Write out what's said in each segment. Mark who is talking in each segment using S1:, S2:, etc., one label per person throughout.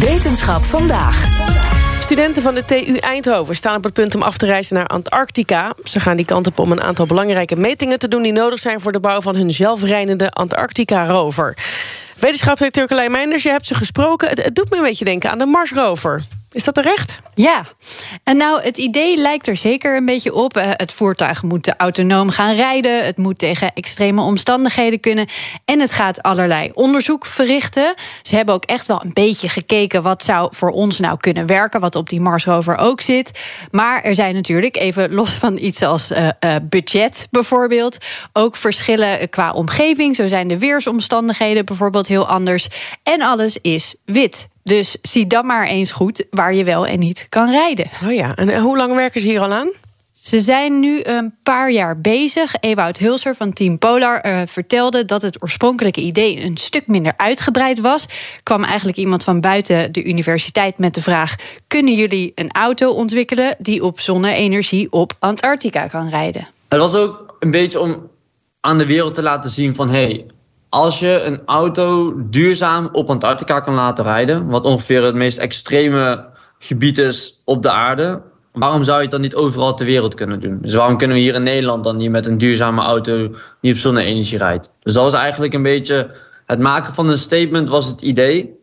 S1: Wetenschap vandaag.
S2: Studenten van de TU Eindhoven staan op het punt om af te reizen naar Antarctica. Ze gaan die kant op om een aantal belangrijke metingen te doen... die nodig zijn voor de bouw van hun zelfrijdende Antarctica-rover. Wetenschapsdirecteur Carlijn Meinders, je hebt ze gesproken. Het, doet me een beetje denken aan de Mars-rover. Is dat terecht?
S3: Ja, en nou, het idee lijkt er zeker een beetje op. Eh, Het voertuig moet autonoom gaan rijden. Het moet tegen extreme omstandigheden kunnen. En het gaat allerlei onderzoek verrichten. Ze hebben ook echt wel een beetje gekeken wat zou voor ons nou kunnen werken. Wat op die Mars rover ook zit. Maar er zijn natuurlijk, even los van iets als eh, eh, budget bijvoorbeeld, ook verschillen qua omgeving. Zo zijn de weersomstandigheden bijvoorbeeld heel anders. En alles is wit. Dus zie dan maar eens goed waar je wel en niet kan rijden.
S2: Oh ja, en eh, hoe lang werken ze hier al aan?
S3: Ze zijn nu een paar jaar bezig. Ewout Hulser van Team Polar eh, vertelde dat het oorspronkelijke idee een stuk minder uitgebreid was. Kwam eigenlijk iemand van buiten de universiteit met de vraag: kunnen jullie een auto ontwikkelen die op zonne-energie op Antarctica kan rijden?
S4: Het was ook een beetje om aan de wereld te laten zien van... hey, als je een auto duurzaam op Antarctica kan laten rijden... wat ongeveer het meest extreme gebied is op de aarde... waarom zou je het dan niet overal ter wereld kunnen doen? Dus waarom kunnen we hier in Nederland dan niet met een duurzame auto... die op zonne-energie rijdt? Dus dat was eigenlijk een beetje... het maken van een statement was het idee...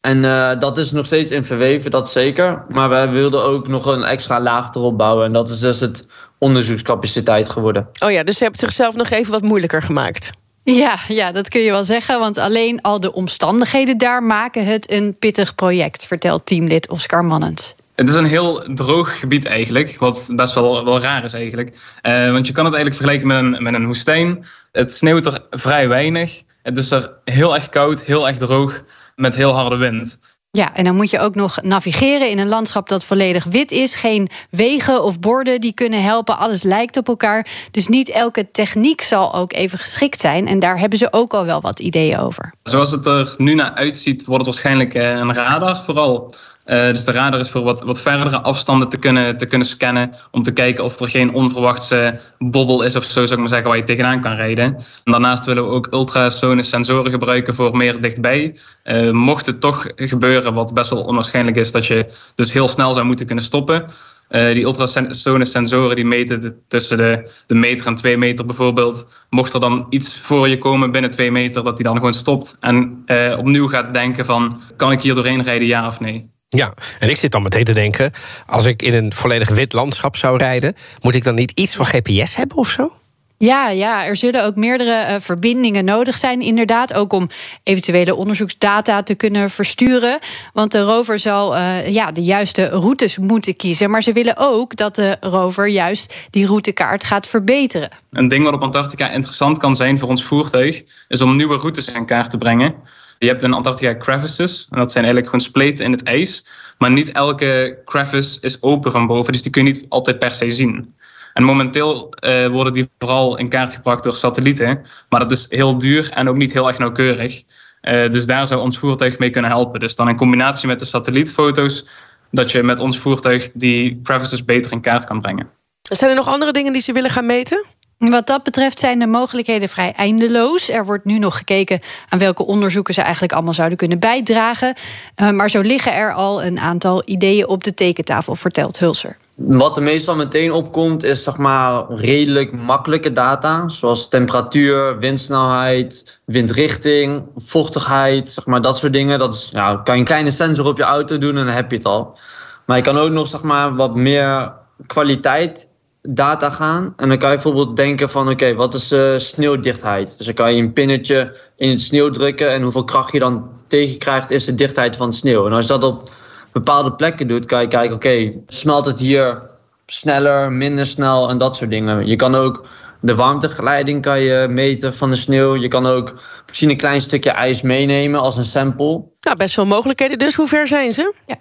S4: En eh, dat is nog steeds in verweven, dat zeker. Maar wij wilden ook nog een extra laag erop bouwen. En dat is dus het onderzoekscapaciteit geworden.
S2: Oh ja, dus hebben het zichzelf nog even wat moeilijker gemaakt.
S3: Ja, ja, dat kun je wel zeggen. Want alleen al de omstandigheden daar maken het een pittig project, vertelt teamlid Oscar Mannens.
S5: Het is een heel droog gebied eigenlijk, wat best wel, wel raar is eigenlijk. Eh, want je kan het eigenlijk vergelijken met een, met een woestijn. Het sneeuwt er vrij weinig. Het is er heel erg koud, heel erg droog, met heel harde wind.
S3: Ja, en dan moet je ook nog navigeren in een landschap dat volledig wit is. Geen wegen of borden die kunnen helpen. Alles lijkt op elkaar. Dus niet elke techniek zal ook even geschikt zijn. En daar hebben ze ook al wel wat ideeën over.
S5: Zoals het er nu naar uitziet, wordt het waarschijnlijk eh, een radar vooral. Uh, dus de radar is voor wat, wat verdere afstanden te kunnen, te kunnen scannen. Om te kijken of er geen onverwachte bobbel is of zo, zou ik maar zeggen, waar je tegenaan kan rijden. En daarnaast willen we ook ultrasonische sensoren gebruiken voor meer dichtbij. Uh, mocht het toch gebeuren, wat best wel onwaarschijnlijk is, dat je dus heel snel zou moeten kunnen stoppen. Uh, die ultrasonische sensoren die meten tussen de, de meter en twee meter bijvoorbeeld. Mocht er dan iets voor je komen binnen twee meter, dat die dan gewoon stopt. En opnieuw gaat denken van, kan ik hier doorheen rijden, ja of nee?
S6: Ja, en ik zit dan meteen te denken... als ik in een volledig wit landschap zou rijden... moet ik dan niet iets van GPS hebben of zo?
S3: Ja, ja, er zullen ook meerdere uh, verbindingen nodig zijn, inderdaad. Ook om eventuele onderzoeksdata te kunnen versturen. Want de rover zal uh, ja, de juiste routes moeten kiezen. Maar ze willen ook dat de rover juist die routekaart gaat verbeteren.
S5: Een ding wat op Antarctica interessant kan zijn voor ons voertuig... is om nieuwe routes in kaart te brengen. Je hebt in Antarctica crevices. En dat zijn eigenlijk gewoon spleten in het ijs. Maar niet elke crevice is open van boven. Dus die kun je niet altijd per se zien. En momenteel uh, worden die vooral in kaart gebracht door satellieten. Maar dat is heel duur en ook niet heel erg nauwkeurig. Uh, dus daar zou ons voertuig mee kunnen helpen. Dus dan in combinatie met de satellietfoto's... dat je met ons voertuig die crevices beter in kaart kan brengen.
S2: Zijn er nog andere dingen die ze willen gaan meten?
S3: Wat dat betreft zijn de mogelijkheden vrij eindeloos. Er wordt nu nog gekeken aan welke onderzoeken ze eigenlijk allemaal zouden kunnen bijdragen. Uh, maar zo liggen er al een aantal ideeën op de tekentafel, vertelt Hulser.
S4: Wat er meestal meteen opkomt is zeg maar redelijk makkelijke data. Zoals temperatuur, windsnelheid, windrichting, vochtigheid. Zeg maar, dat soort dingen. Dat is, ja, kan je een kleine sensor op je auto doen en dan heb je het al. Maar je kan ook nog zeg maar, wat meer kwaliteit data gaan. En dan kan je bijvoorbeeld denken van oké, okay, wat is uh, sneeuwdichtheid? Dus dan kan je een pinnetje in het sneeuw drukken en hoeveel kracht je dan tegenkrijgt is de dichtheid van sneeuw. En als je dat op bepaalde plekken doet, kan je kijken oké, okay, smelt het hier sneller, minder snel en dat soort dingen. Je kan ook De warmtegeleiding kan je meten van de sneeuw. Je kan ook misschien een klein stukje ijs meenemen als een sample.
S2: Nou, best veel mogelijkheden dus. Hoe ver zijn ze?
S3: Ja.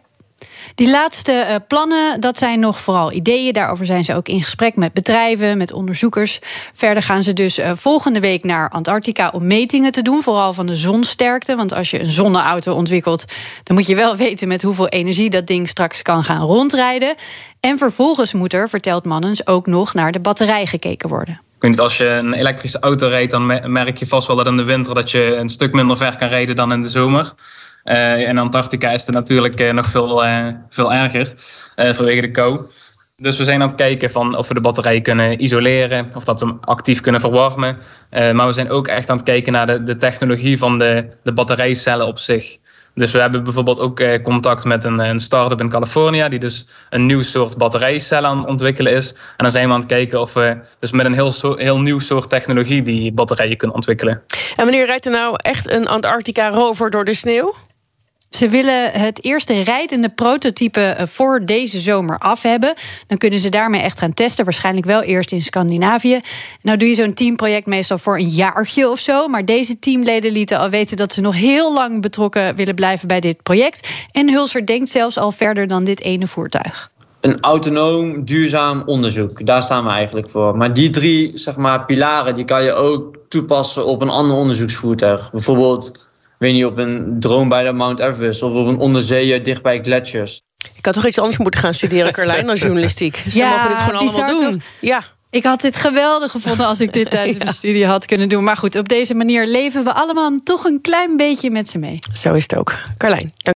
S3: Die laatste uh, plannen, dat zijn nog vooral ideeën. Daarover zijn ze ook in gesprek met bedrijven, met onderzoekers. Verder gaan ze dus uh, volgende week naar Antarctica om metingen te doen. Vooral van de zonsterkte. Want als je een zonneauto ontwikkelt, dan moet je wel weten met hoeveel energie dat ding straks kan gaan rondrijden. En vervolgens moet er, vertelt Mannens, ook nog naar de batterij gekeken worden.
S5: Als je een elektrische auto rijdt, dan merk je vast wel dat in de winter dat je een stuk minder ver kan rijden dan in de zomer. In Antarctica is het natuurlijk uh, nog veel, uh, veel erger vanwege de kou. Dus we zijn aan het kijken van of we de batterij kunnen isoleren, of dat we hem actief kunnen verwarmen. maar we zijn ook echt aan het kijken naar de, de technologie van de, de batterijcellen op zich. Dus we hebben bijvoorbeeld ook contact met een, een start-up in Californië, die dus een nieuw soort batterijcel aan het ontwikkelen is. En dan zijn we aan het kijken of we dus met een heel, heel nieuw soort technologie die batterijen kunnen ontwikkelen.
S2: En wanneer rijdt er nou echt een Antarctica rover door de sneeuw?
S3: Ze willen het eerste rijdende prototype voor deze zomer af hebben. Dan kunnen ze daarmee echt gaan testen. Waarschijnlijk wel eerst in Scandinavië. Nou doe je zo'n teamproject meestal voor een jaartje of zo. Maar deze teamleden lieten al weten dat ze nog heel lang betrokken willen blijven bij dit project. En Hulser denkt zelfs al verder dan dit ene voertuig.
S4: Een autonoom, duurzaam onderzoek. Daar staan we eigenlijk voor. Maar die drie zeg maar, pilaren die kan je ook toepassen op een ander onderzoeksvoertuig. Bijvoorbeeld weet niet, op een droom bij de Mount Everest of op een onderzeeër dicht bij gletsjers.
S2: Ik had toch iets anders moeten gaan studeren, Carlijn, als journalistiek. Ze
S3: ja,
S2: mogen dit gewoon allemaal doen.
S3: Toch?
S2: Ja.
S3: Ik had dit geweldig gevonden als ik dit tijdens ja. mijn studie had kunnen doen. Maar goed, op deze manier leven we allemaal toch een klein beetje met ze mee.
S2: Zo is het ook. Carlijn, dank